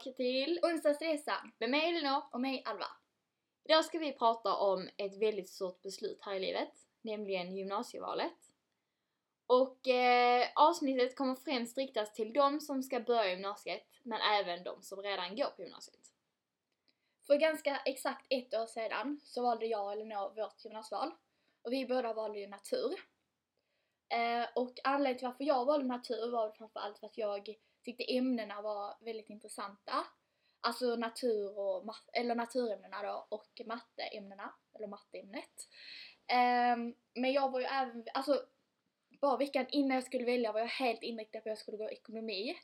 tillbaka till Onsdagsresan med mig Elinor. och mig Alva. Idag ska vi prata om ett väldigt stort beslut här i livet, nämligen gymnasievalet. Och eh, avsnittet kommer främst riktas till de som ska börja gymnasiet, men även de som redan går på gymnasiet. För ganska exakt ett år sedan så valde jag och Elinor vårt gymnasieval. Och vi båda valde ju natur. Eh, och anledningen till varför jag valde natur var framförallt för att jag tyckte ämnena var väldigt intressanta. Alltså natur och eller naturämnena då och matteämnena, eller matteämnet. Ehm, men jag var ju även, alltså bara veckan innan jag skulle välja var jag helt inriktad på att jag skulle gå ekonomi.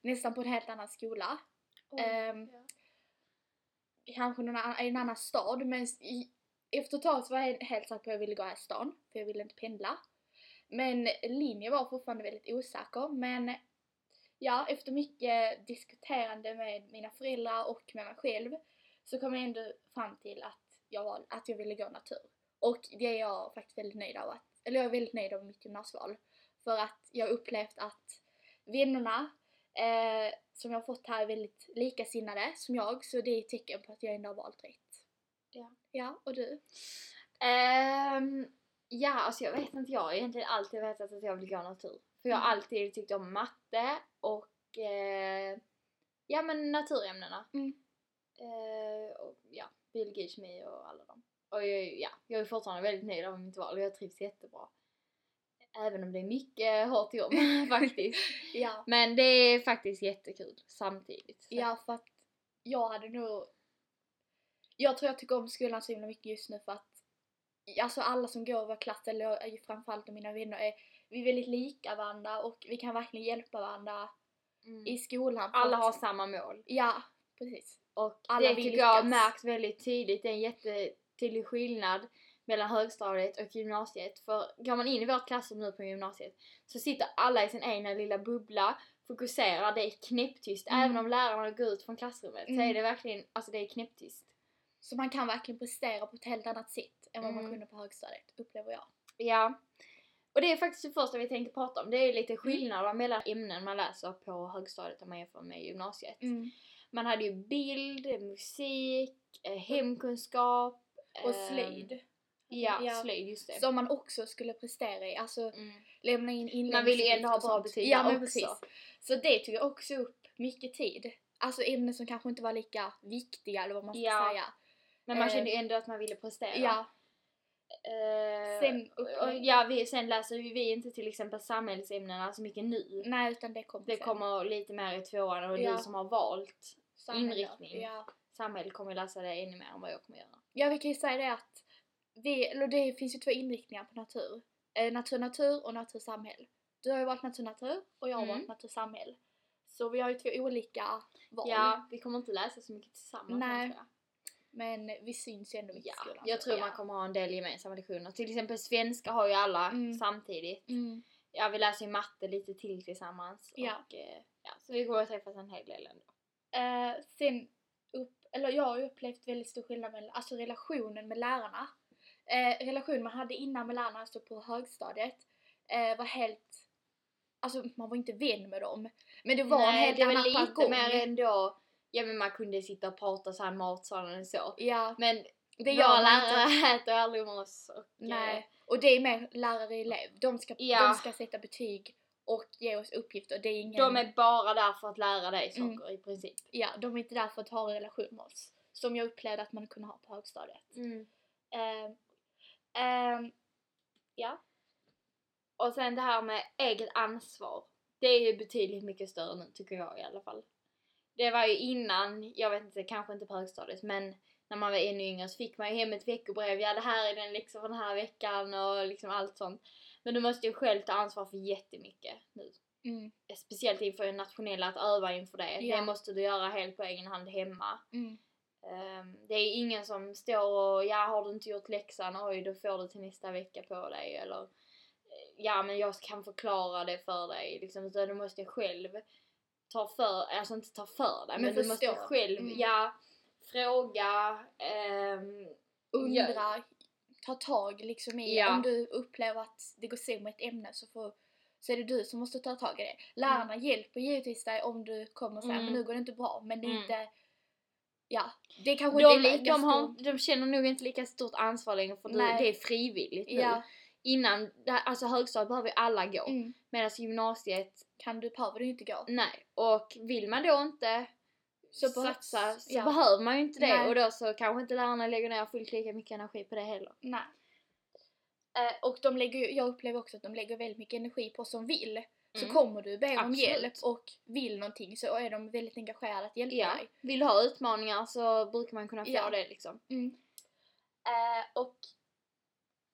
Nästan på en helt annan skola. Ehm, kanske någon annan, i en annan stad men i, efter ett tag så var jag helt säker på att jag ville gå här i stan för jag ville inte pendla. Men linjen var fortfarande väldigt osäker men ja, efter mycket diskuterande med mina föräldrar och med mig själv så kom jag ändå fram till att jag, var, att jag ville gå natur. Och det är jag faktiskt väldigt nöjd av. Att, eller jag är väldigt nöjd av mitt gymnasieval. För att jag har upplevt att vännerna eh, som jag har fått här är väldigt likasinnade som jag så det är ett tecken på att jag ändå har valt rätt. Ja. Ja, och du? Ehm, ja, alltså jag vet inte, jag har egentligen alltid vetat att jag vill gå natur. För jag har Mm. alltid tyckt om matte och eh, ja men naturämnena. Mm. Eh, och ja, biologi, kemi och alla dem. Och jag, ja, jag är fortfarande väldigt nöjd av mitt val och jag trivs jättebra. Även om det är mycket hårt jobb faktiskt. Ja. Men det är faktiskt jättekul samtidigt. Så- Ja, för att jag hade nog... Jag tror jag tycker om skolan så himla mycket just nu för att alltså alla som går i vår klass, eller framförallt mina vänner, är vi är väldigt lika varandra och vi kan verkligen hjälpa varandra Mm. i skolan. Alla har samma mål. Ja, precis. Och Alla det tycker jag märkt väldigt tydligt. Det är en jättetydlig skillnad mellan högstadiet och gymnasiet. För går man in i vårt klassrum nu på gymnasiet så sitter alla i sin egna lilla bubbla, fokuserar, det är knäpptyst. Mm. Även om lärarna går ut från klassrummet så Mm. är det verkligen, alltså det är knäpptyst. Så man kan verkligen prestera på ett helt annat sätt än vad man Mm. kunde på högstadiet, upplever jag. Ja. Och det är faktiskt det första vi tänkte prata om. Det är Mm. lite skillnader mellan ämnen man läser på högstadiet om man jämför med gymnasiet. Man hade ju bild, musik, eh, hemkunskap. Och eh, slöjd. Ja, Ja. slöjd just det. Som man också skulle prestera i. Alltså Mm. lämna in inlämningsuppgifter Man vill ju ändå ha och bra betyg Ja men också. precis. Så det tog också upp mycket tid. Alltså ämnen som kanske inte var lika viktiga eller vad man ska Ja. säga. Men man Eh, kände ju ändå att man ville prestera. Ja. Eh, Sen och, upple- ja, vi, sen läser ju vi inte till exempel samhällsämnena så mycket nu. Nej utan det kommer Det sen. kommer lite mer i tvåan och Ja. du som har valt Samhälle. inriktning. Ja. samhälle kommer läsa det ännu mer än vad jag kommer göra. ja vi kan ju säga det att vi, eller det finns ju två inriktningar på natur. Eh, natur natur och natur samhäll. Du har ju valt natur natur och jag har Mm. valt natur samhäll. Så vi har ju två olika val. Ja, vi kommer inte läsa så mycket tillsammans Nej. tror jag. Men vi syns ju ändå mycket i Ja, skolan. jag tror ja. man kommer ha en del gemensamma lektioner. Till exempel svenska har ju alla Mm. samtidigt. Mm. Ja, vi läser ju matte lite till tillsammans. Ja. Och, eh, ja, så vi går att träffas en hel del ändå. Eh, sen upp, eller jag har ju upplevt väldigt stor skillnad med alltså relationen med lärarna. Eh, relationen man hade innan med lärarna, alltså på högstadiet, eh, var helt, alltså man var inte vän med dem. Men det var en Nej, helt det var annan lite jargong. mer ändå, ja men man kunde sitta och prata så här i matsalen och så. Ja, Men det man lärare äter aldrig med oss. Och, Nej. eh, Och det är mer lärare-elev. De ska, Ja. de ska sätta betyg och ge oss uppgifter. Det är ingen, De är bara där för att lära dig saker Mm. i princip. ja, de är inte där för att ha en relation med oss. Som jag upplevde att man kunde ha på högstadiet. Ehm, ehm, ja. Och sen det här med eget ansvar. Det är ju betydligt mycket större nu tycker jag i alla fall. Det var ju innan, jag vet inte, kanske inte på högstadiet men när man var ännu yngre så fick man ju hem ett veckobrev. Ja det här är den liksom för den här veckan och liksom allt sånt. Men du måste ju själv ta ansvar för jättemycket nu. Mm, Speciellt inför det nationella, att öva inför det. Ja. Det måste du göra helt på egen hand hemma. mm. Ehm, det är ingen som står och ja har du inte gjort läxan, oj då får du till nästa vecka på dig eller ja men jag kan förklara det för dig liksom utan du måste själv ta för, alltså inte ta för dig men, Men du måste själv, Mm. ja fråga, ehm, undra, ta tag liksom i, Ja. om du upplever att det går så med ett ämne så får så är det du som måste ta tag i det. Lärarna hjälper givetvis dig om du kommer och säger Mm. men nu går det inte bra men det är Mm. inte Ja, det kanske De, inte är lika de, har, de känner nog inte lika stort ansvar längre för det, Nej. det är frivilligt nu. Ja, Innan, alltså högstadiet behöver ju alla gå. mm. Medan gymnasiet, kan du behöver du inte gå. nej. Och vill man då inte Så satsa så ja. behöver man ju inte det. Nej. Och då så kanske inte lärarna lägger ner fullt lika mycket energi på det heller. Nej. Eh, och de lägger, jag upplever också att de lägger väldigt mycket energi på som vill. Så Mm. kommer du be om hjälp och vill någonting så är de väldigt engagerade att hjälpa Ja. dig. Vill du ha utmaningar så brukar man kunna få Ja. det liksom. Mm. Eh, och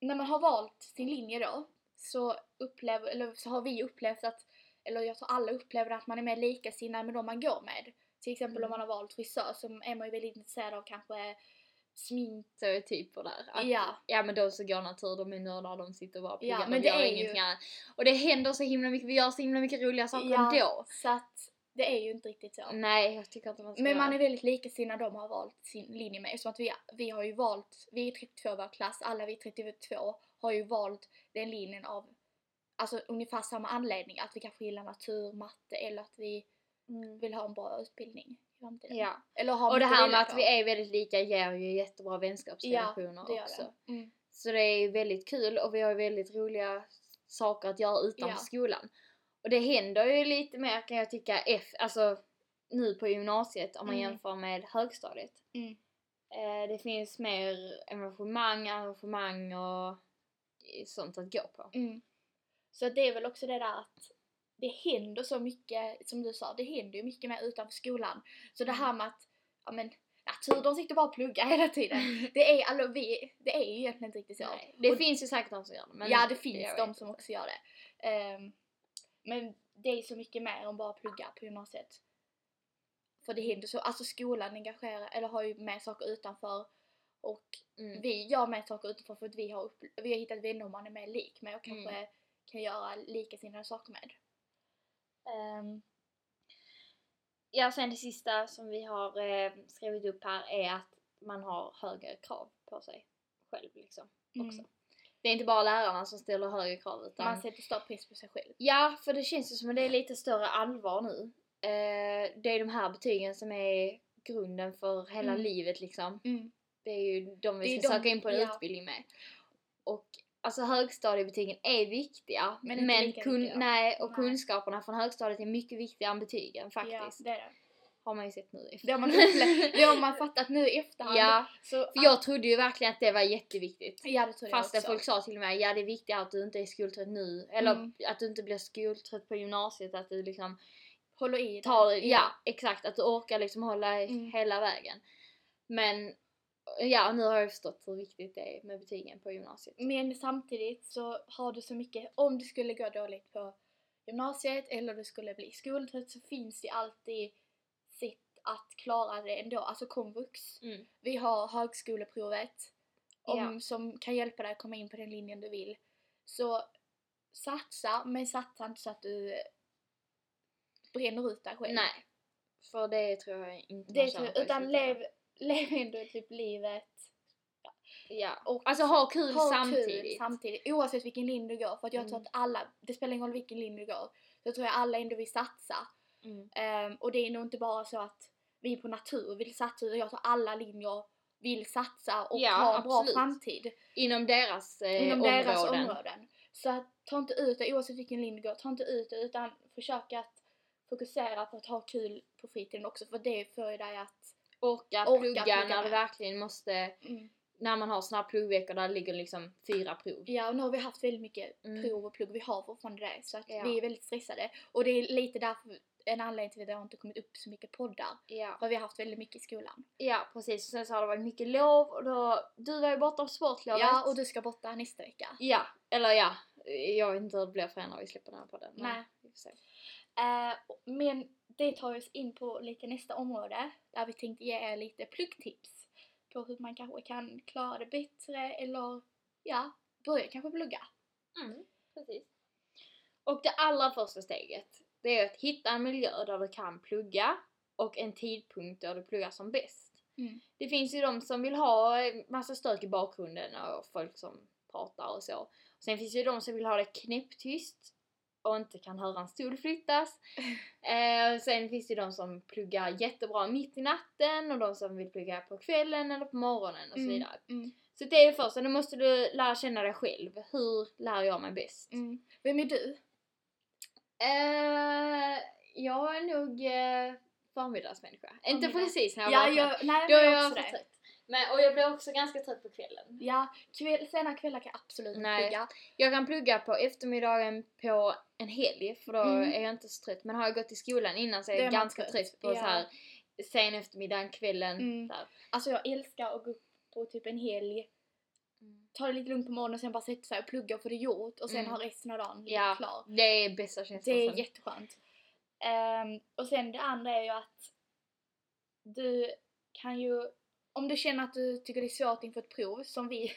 när man har valt sin linje då så, upplever, eller så har vi upplevt att, eller jag tror alla upplever att man är mer likasinnad med de man går med. Till exempel Mm. om man har valt frisör så är man ju väldigt intresserad av kanske smink. Stereotyper där. Att, Ja. ja men de som går natur, de är nördar, de sitter bara och pluggar, Ja, de men det gör är ju- ingenting annat. Och det händer så himla mycket, vi gör så himla mycket roliga saker ändå. så att det är ju inte riktigt så. Nej, jag tycker inte man ska Men man är väldigt likasinnad de har valt sin linje med. Eftersom att vi, vi har ju valt, vi är 32 i vår klass, alla vi 32 har ju valt den linjen av alltså ungefär samma anledning. Att vi kanske gillar natur, matte eller att vi Mm. vill ha en bra utbildning i framtiden. Ja. Eller ha Och det här med att på. vi är väldigt lika ger ju jättebra vänskapsrelationer gör också. det. Mm. Så det är väldigt kul och vi har ju väldigt roliga saker att göra utanför Ja. skolan. Och det händer ju lite mer kan jag tycka, F, alltså nu på gymnasiet om man Mm. jämför med högstadiet. Mm. Eh, det finns mer engagemang, arrangemang och sånt att gå på. Mm. Så det är väl också det där att det händer så mycket, som du sa, det händer ju mycket mer utanför skolan. Så det här med att, ja men natur, de sitter bara och pluggar hela tiden. Det är, alltså, vi, det är ju egentligen inte riktigt så. Nej, det Och- finns ju säkert de som gör det. Men ja, det finns jag de som också gör det. Ehm, men det är så mycket mer än bara plugga på gymnasiet. För det händer så, alltså skolan engagerar, eller har ju med saker utanför och Mm. vi gör med saker utanför för att vi har, upp, vi har hittat vänner man är mer lik med och kanske Mm. kan göra likasinnade saker med. Ehm, Ja, sen det sista som vi har eh, skrivit upp här är att man har högre krav på sig själv liksom. Mm. Det är inte bara lärarna som ställer högre krav utan man sätter större press på sig själv. Ja, för det känns ju som att det är lite större allvar nu. Eh, det är de här betygen som är grunden för hela Mm. livet liksom. Mm. Det är ju de vi ska de- söka in på en ja. utbildning med. Och alltså högstadiebetygen är viktiga. Men Men, kun- viktiga. nej, och Nej. kunskaperna från högstadiet är mycket viktigare än betygen Ja, faktiskt. det är det. Har man ju sett nu Det har man upplevt, det har man fattat nu i efterhand. Ja, så, för jag trodde ju verkligen att det var jätteviktigt. ja det jag Fastän också. folk sa till mig, ja det är viktigare att du inte är skoltrött nu. Eller Mm. att du inte blir skoltrött på gymnasiet. Att du liksom Håller i det. tar, ja exakt, att du orkar liksom hålla Mm. hela vägen. Men ja, nu har jag förstått hur viktigt det är med betygen på gymnasiet. Men samtidigt så har du så mycket, om det skulle gå dåligt på gymnasiet eller du skulle bli skoltrött så finns det alltid att klara det ändå. Alltså komvux. Mm. Vi har högskoleprovet om, Ja. som kan hjälpa dig att komma in på den linjen du vill. Så satsa, men satsa inte så att du bränner ut dig själv. Nej, för det tror jag inte Det man tror jag, utan lev, lev ändå typ livet Ja. och Alltså ha kul ha samtidigt. Kul samtidigt. Oavsett vilken linje du går. För att jag tror Mm. att alla, det spelar ingen roll vilken linje du går, så tror jag alla ändå vill satsa. Mm. Ehm, och det är nog inte bara så att vi på natur vill satsa, utan jag tror alla linjer vill satsa och Ja, ha en bra framtid Inom deras eh, inom områden. deras områden. Så att, ta inte ut det, oavsett vilken linje du går, ta inte ut det utan försök att fokusera på att ha kul på fritiden också för det får ju dig att Orka, Orka plugga, plugga när du verkligen måste, mm, när man har såna här pluggveckor där det ligger liksom fyra prov. Ja, och nu har vi haft väldigt mycket Mm. prov och plugg. Vi har fortfarande det. Så att Ja. vi är väldigt stressade. Och det är lite därför en anledning till att det har inte kommit upp så mycket poddar. Ja. För vi har haft väldigt mycket i skolan. ja, precis. Och sen så har det varit mycket lov och då, du var ju borta på sportlovet. Ja, och du ska borta nästa vecka. Ja, eller ja. Jag vet inte hur det blir för när vi släpper den här podden. men Nej. får se. Eh, men det tar oss in på lite nästa område. Där vi tänkte ge er lite pluggtips. På hur man kanske kan klara det bättre eller ja, börja kanske plugga. Mm, precis. Och det allra första steget, det är att hitta en miljö där du kan plugga och en tidpunkt där du pluggar som bäst. Mm. Det finns ju de som vill ha massa stök i bakgrunden och folk som pratar och så. Sen finns det ju de som vill ha det knäpptyst och inte kan höra en stol flyttas. Eh, sen finns det de som pluggar jättebra mitt i natten och de som vill plugga på kvällen eller på morgonen och så Mm, vidare. Mm. Så det är det första, nu måste du lära känna dig själv. Hur lär jag mig bäst? Mm. Vem är du? Eh, jag är nog eh, förmiddagsmänniska. Inte precis när jag Ja, vaknar. jag, nej, Då är jag jag också för trött. Men, och jag blir också ganska trött på kvällen. Ja, kväll, sena kvällar kan jag absolut inte plugga. Jag kan plugga på eftermiddagen på en helg för då Mm. är jag inte så trött. Men har jag gått i skolan innan så är jag är man ganska trött. trött på Ja. så här sen eftermiddagen, kvällen. Mm. Alltså jag älskar att gå upp på typ en helg, ta det lite lugnt på morgonen och sen bara sätta sig och plugga och få det gjort och sen Mm. ha resten av dagen Ja, klar. det är bästa Det känslan. är sen. jätteskönt. Ehm, och sen det andra är ju att du kan ju, om du känner att du tycker det är svårt inför ett prov, som vi,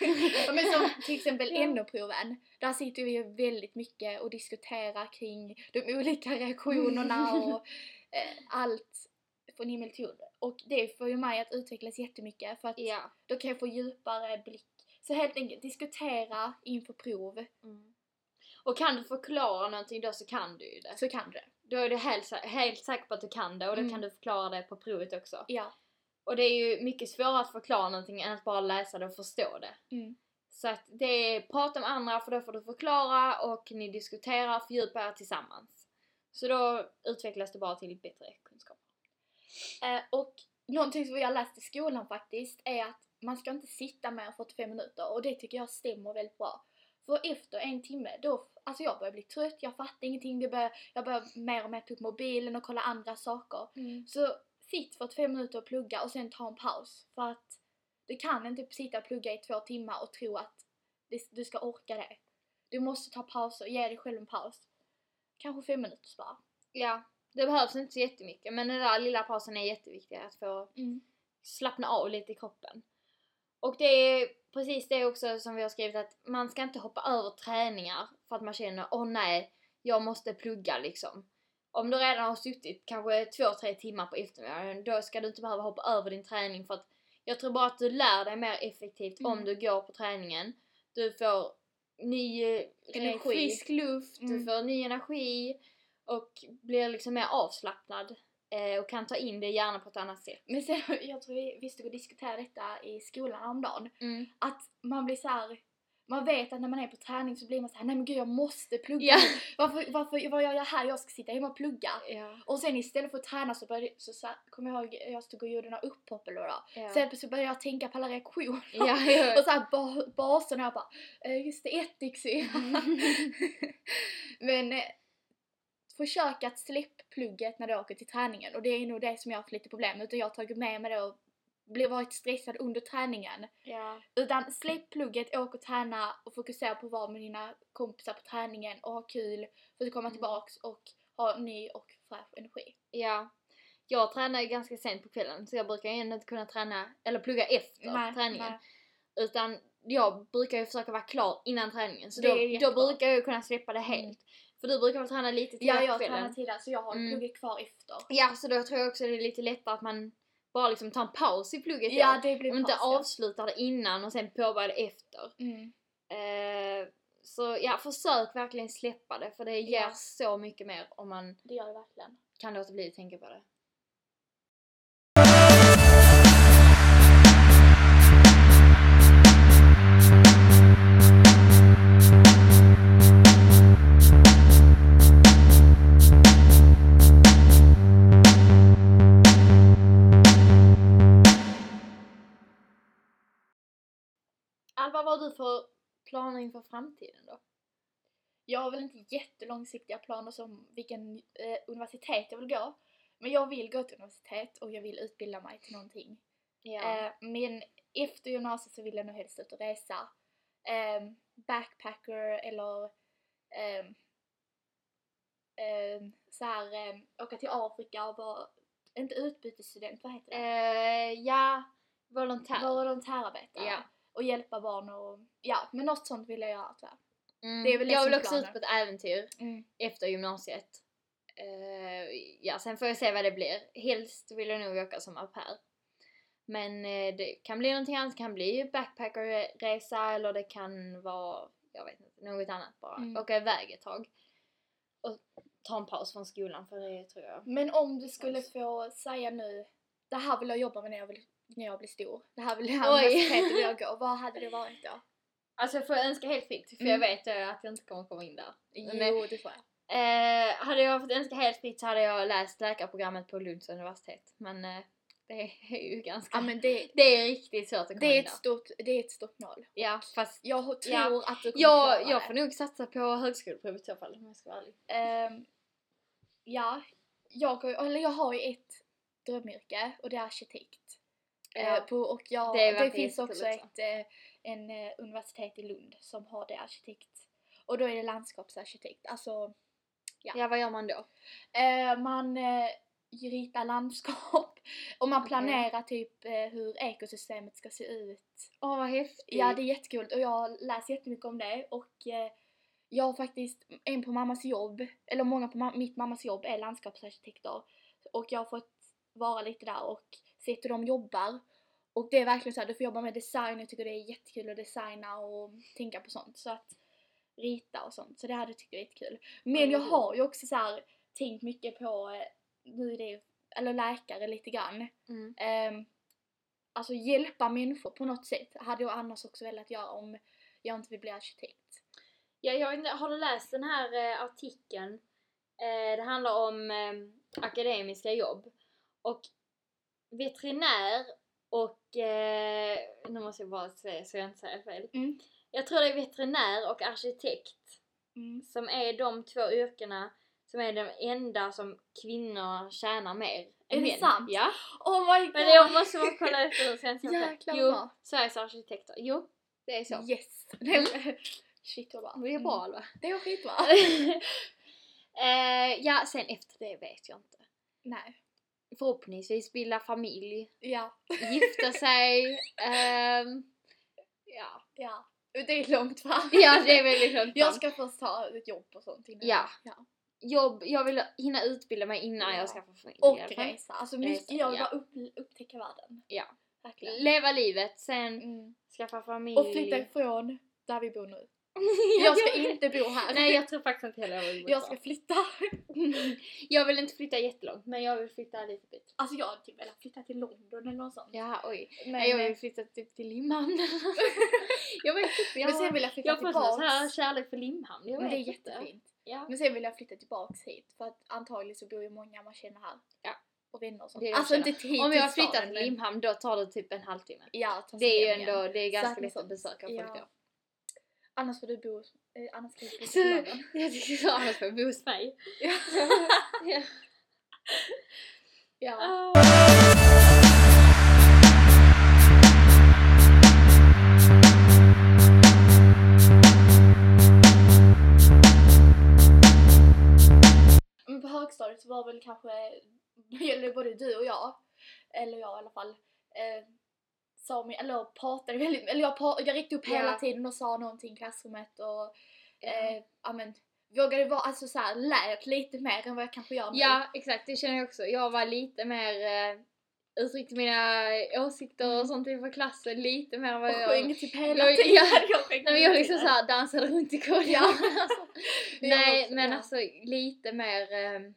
men som till exempel Ja. NO-proven, där sitter vi ju väldigt mycket och diskuterar kring de olika reaktionerna och eh, allt från himmel till jord. Och det får ju mig att utvecklas jättemycket för att Ja. då kan jag få djupare blick. Så helt enkelt diskutera inför prov, Mm. Och kan du förklara någonting då så kan du ju det. så kan du det. Då är du helt, helt säker på att du kan det och då Mm. kan du förklara det på provet också. Ja. Och det är ju mycket svårare att förklara någonting än att bara läsa det och förstå det. Mm. Så att det är prata med andra för då får du förklara och ni diskuterar, fördjupar er tillsammans. Så då utvecklas det bara till bättre kunskap. Eh, och någonting som vi har läst i skolan faktiskt är att man ska inte sitta mer än 45 minuter och det tycker jag stämmer väldigt bra. För efter en timme, då, alltså jag börjar bli trött, jag fattar ingenting, det börjar, jag börjar mer och mer ta upp mobilen och kolla andra saker. Så sitt 45 minuter och plugga och sen ta en paus. För att du kan inte sitta och plugga i två timmar och tro att du ska orka det. Du måste ta pauser, ge dig själv en paus. Kanske fem minuter bara. Ja, det behövs inte så jättemycket men den där lilla pausen är jätteviktig att få slappna av lite i kroppen. Och det är precis det också som vi har skrivit att man ska inte hoppa över träningar för att man känner åh nej, jag måste plugga liksom. Om du redan har suttit kanske två, tre timmar på eftermiddagen då ska du inte behöva hoppa över din träning för att jag tror bara att du lär dig mer effektivt om Mm. du går på träningen. Du får ny eh, Energi. frisk luft, du Mm. får ny energi och blir liksom mer avslappnad eh, och kan ta in det gärna på ett annat sätt. Men sen, jag tror vi, vi stod och diskuterade detta i skolan häromdagen. Mm. Att man blir så här. Man vet att när man är på träning så blir man så här, nej men gud jag måste plugga nu. Varför, varför, vad gör jag här? Jag ska sitta hemma och plugga. Ja. Och sen istället för att träna så började, så, så kommer jag ihåg, jag stod och gjorde några upphopp eller var. Ja. Sen så började jag tänka på alla reaktioner. Ja. Och så här ba- basen och jag bara, eh, just det, ättiksyra. Men eh, försök att släppa plugget när du åker till träningen och det är nog det som jag har haft lite problem med. Utan jag har tagit med mig det och blir varit stressad under träningen. ja. Utan släpp plugget, åk och träna och fokusera på att vara med dina kompisar på träningen och ha kul för att komma Mm. tillbaks och ha ny och fräsch energi. Ja. Jag tränar ju ganska sent på kvällen så jag brukar ju ändå inte kunna träna eller plugga efter träningen. nej. Utan jag brukar ju försöka vara klar innan träningen så då, då brukar jag kunna släppa det helt. Mm. För du brukar väl träna lite Ja, tidigare jag tränar tidigare så jag har Mm. plugget kvar efter. Ja, så då tror jag också det är lite lättare att man bara liksom tar en paus i plugget Ja, då. det blir Om inte paus, ja. avslutar det innan och sen påbörjar det efter. Mm. Eh, så ja, försök verkligen släppa det för det ger Ja. så mycket mer om man Det gör det verkligen. kan låta bli att tänka på det. Alva, vad har du för planer inför framtiden då? Jag har väl inte jättelångsiktiga planer som vilken eh, universitet jag vill gå. Men jag vill gå till universitet och jag vill utbilda mig till någonting. Eh, men efter gymnasiet så vill jag nog helst ut och resa. Eh, backpacker eller eh, eh, så här, eh, åka till Afrika och vara, inte utbytesstudent, vad heter det? Eh, ja, volontär. Volontärarbetare. Ja. Och hjälpa barn och, ja men något sånt vill jag göra tyvärr. Mm. det är väl det jag vill också planen. ut på ett äventyr efter gymnasiet. Eh, ja, sen får jag se vad det blir. Helst vill jag nog åka som au pair. Men eh, det kan bli någonting annat. Det kan bli backpackerresa eller det kan vara jag vet inte, något annat bara. Mm. Åka iväg ett tag. Och ta en paus från skolan för det tror jag. Men om du skulle få säga nu, det här vill jag jobba med när jag, vill, när jag blir stor. Det här vill jag, vill jag gå. Vad hade det varit då? Alltså jag får önska helt fritt för Mm. jag vet att jag inte kommer komma in där. Men, Jo, det får jag. eh, hade jag fått önska helt fritt så hade jag läst läkarprogrammet på Lunds universitet. Men eh, det är ju ganska... Ja men det, det är riktigt svårt att komma det, är in ett där. stort, det är ett stort mål. Ja fast Jag tror Ja. att du kommer jag, klara jag det. får nog satsa på högskoleprovet i så fall om jag ska vara ärlig. Ehm, ja, jag, eller jag har ju ett drömyrke och det är arkitekt. Ja. Eh, på, och jag, Det det, finns också ett, eh, en eh, universitet i Lund som har det arkitekt. Och då är det landskapsarkitekt. Alltså, Ja. Ja vad gör man då? man ritar landskap och man Okej. planerar typ hur ekosystemet ska se ut. Åh vad häftigt. Ja, det är jättekul och jag läst jättemycket om det och jag har faktiskt en på mammas jobb, eller många på ma- mitt mammas jobb är landskapsarkitekter och jag har fått vara lite där och sett hur de jobbar och det är verkligen så här, du får jobba med design, jag tycker det är jättekul att designa och tänka på sånt så att rita och sånt så det hade jag tyckt var jättekul. Men jag har ju också så här tänkt mycket på, eh, nu är det eller läkare lite grann, Mm. Ehm, alltså hjälpa människor på något sätt hade jag annars också velat göra om jag inte vill bli arkitekt. Ja, jag har du läst den här eh, artikeln? Eh, det handlar om eh, akademiska jobb. Och veterinär och, eh, nu måste jag bara säga så jag inte säger fel. Mm. Jag tror det är veterinär och arkitekt Mm. som är de två yrkena som är de enda som kvinnor tjänar mer Är än det män. sant? Ja. Oh my god! Men jag måste bara kolla efter det så jag- Jäklar Jo, vad. Sveriges arkitekter. Jo, det är så. Yes! Shit vad bra. Det är bra eller? Det är skitbra. eh, ja, sen efter det vet jag inte. Nej. Förhoppningsvis bilda familj, Ja. gifta sig. ehm, ja. Ja. Det är långt fram. ja, det är väldigt långt Jag fram. ska först ta ett jobb och sånt innan. Ja. ja. Jobb, jag vill hinna utbilda mig innan Ja. jag skaffar familj. Och resa. Alltså mycket, jag vill ja. bara upp, upptäcka världen. Ja. Verkligen. Leva livet, sen Mm. skaffa familj. Och flytta ifrån där vi bor nu. Jag ska inte bo här. Nej, jag tror faktiskt inte heller jag vill bo jag ska flytta. jag vill inte flytta jättelångt, men jag vill flytta lite bit. Alltså jag hade typ velat flytta till London eller något sånt. Ja, oj. Men, Nej, jag vill flytta typ till Limhamn. jag vet inte, jag, men sen vill jag flytta jag tillbaks. sån här kärlek för Limhamn. Jag men det är jättefint. Ja. Men sen vill jag flytta tillbaks hit för att antagligen så bor ju många man känner här. Ja. Och vänner och sånt. Alltså inte hit Om jag har till till Limhamn då tar det typ en halvtimme. Ja, Det är ju ändå, det är ganska lätt att besöka folk då. Annars får du bo, eh, annars kan du bo till London. jag tycker så annars får jag bo hos mig. Ja. ja. ja. Ah. Men på högstadiet så var väl kanske, eller både du och jag, eller jag i alla fall, eh, sa mig, eller jag pratade väldigt, eller jag, jag räckte upp Ja. hela tiden och sa någonting i klassrummet och Ja. eh, ja men vågade vara, alltså såhär lät lite mer än vad jag kanske gör nu. Ja, exakt. Det känner jag också. Jag var lite mer... Eh, uttryckte mina åsikter Mm. och sånt inför klassen lite mer än vad och jag... sjöng typ hela Jag- tiden. ja. jag sjöng Nej jag liksom tiden. såhär dansade runt i korridoren. Ja. alltså. Jag Nej men alltså lite mer... ehm,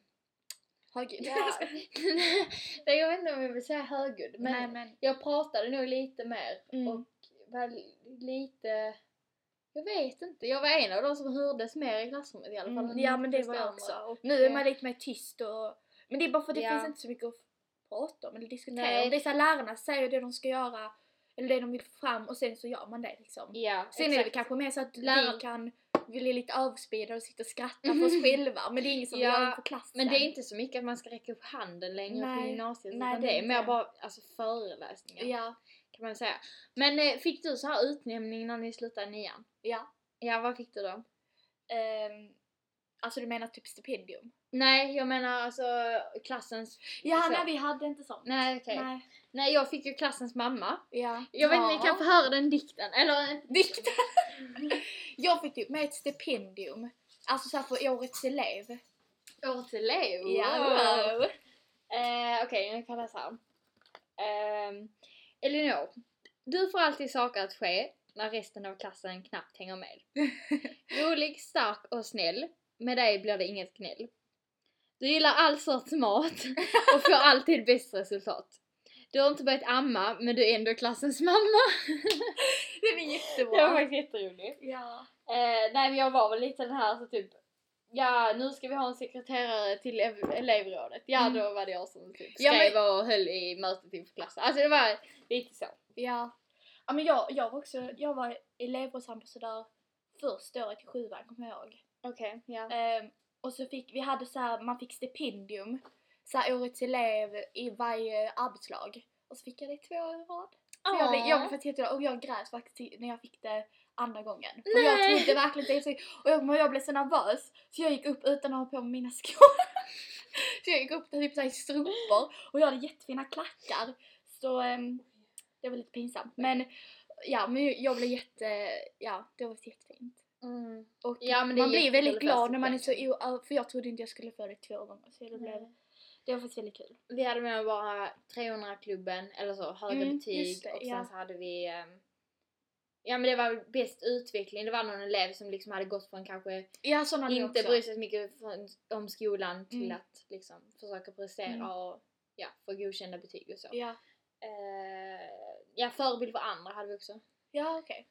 Högljudd. ja. Nej, jag vet inte om jag vill säga högljudd men, Nej men, jag pratade nog lite mer mm. och var lite... Jag vet inte, jag var en av de som hördes mer i klassrummet i alla fall. Mm, ja men det var jag också. Och, Nu är man lite mer tyst och Men det är bara för att det Ja. finns inte så mycket att prata om eller diskutera Nej. om. Det är så här, lärarna säger det de ska göra eller det de vill få fram och sen så gör man det liksom. Ja, Sen är det exakt. kanske mer så att Läraren- vi kan bli lite överspridda och sitta och skratta för oss själva men det är inget som Ja, vi gör inför klassen. Men det är inte så mycket att man ska räcka upp handen längre på Nej, gymnasiet nej, det det är mer bara alltså, föreläsningar Ja, kan man säga. Men eh, fick du så här utnämning när ni slutade nian? ja. Ja, vad fick du då? Ehm, alltså du menar typ stipendium? Nej, jag menar alltså klassens... Ja, så. nej vi hade inte sånt. Nej, okej. Nej. Nej. jag fick ju klassens mamma. Ja. Jag vet inte, ni kan få höra den dikten. Eller... Dikten! jag fick typ med ett stipendium. Alltså såhär för årets elev. Årets elev. Ja, wow. Eh, Okej, nu kan jag läsa. Ehm, Elinor, du får alltid saker att ske, när resten av klassen knappt hänger med. Rolig, stark och snäll. Med dig blir det inget gnäll. Du gillar all sorts mat och får alltid bäst resultat. Du har inte börjat amma men du är ändå klassens mamma. Den är Det jättebra. var faktiskt jätteroligt. Ja. Eh, nej men jag var väl lite den här så typ Ja nu ska vi ha en sekreterare till ev- elevrådet. Ja Mm. då var det jag som typ Ja, men- skrev och höll i mötet inför klassen. Alltså det var lite så. Ja. Ja men jag, jag var också, jag var elevrådsambassadör första året i sjuan kommer jag ihåg. Okej, ja. Ehm, och så fick, vi hade så här, man fick stipendium, så här årets elev i varje arbetslag. Och så fick jag det två år i rad. Så jag, blev, jag blev faktiskt jätteglad och jag grät faktiskt när jag fick det andra gången. För jag Nej. trodde verkligen inte. Och jag, men jag blev så nervös så jag gick upp utan att ha på mig mina skor. så jag gick upp där typ i strumpor och jag hade jättefina klackar. Så ehm, det var lite pinsamt. Men ja, men jag blev jätte, ja det var jättefint. Mm. Och Ja, men man blir väldigt glad när man är så o- för jag trodde inte jag skulle få det två gånger så det blev, det var faktiskt väldigt kul. Vi hade med bara 300-klubben, eller så, höga Mm, betyg det, och sen ja. så hade vi ehm, Ja men det var bäst utveckling, det var någon elev som liksom hade gått från kanske Ja inte också. bry sig så mycket om skolan till Mm. att liksom försöka prestera Mm. och ja, få godkända betyg och så. Ja, Eh, ja, förebild för andra hade vi också. ja okej.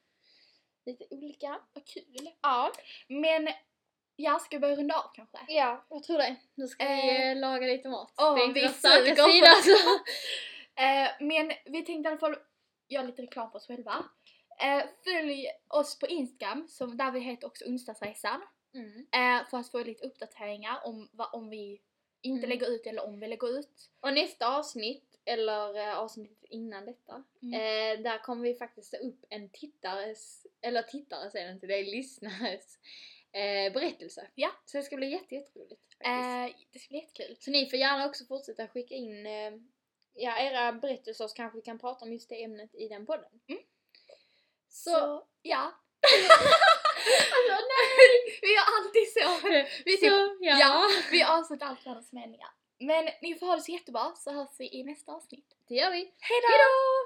Lite olika. Vad kul. Ja. Men jag ska börja runda av kanske? Ja, jag tror det. Nu ska vi Eh, eh, laga lite mat. åh, det är inte vi starka sida alltså. Eh, men vi tänkte i alla fall göra lite reklam för oss själva. Eh, följ oss på Instagram, som, där vi heter också onsdagsresan. Mm. För att få lite uppdateringar om, om vi inte Mm. lägger ut eller om vi lägger ut. Och nästa avsnitt, eller eh, avsnittet innan detta, Mm. eh, där kommer vi faktiskt ta upp en tittares, eller tittare säger inte, det är lyssnares eh, berättelse. Ja. Så det ska bli jätte, jätteroligt. Eh, det ska bli jättekul. Så ni får gärna också fortsätta skicka in eh, ja, era berättelser så kanske vi kan prata om just det ämnet i den podden. Så, Så- ja. Alltså nej! vi gör alltid så. Vi, typ, Så, ja. ja. vi avslutar allt världens meningar. Men ni får ha det så jättebra så hörs vi i nästa avsnitt. Det gör vi. Hejdå!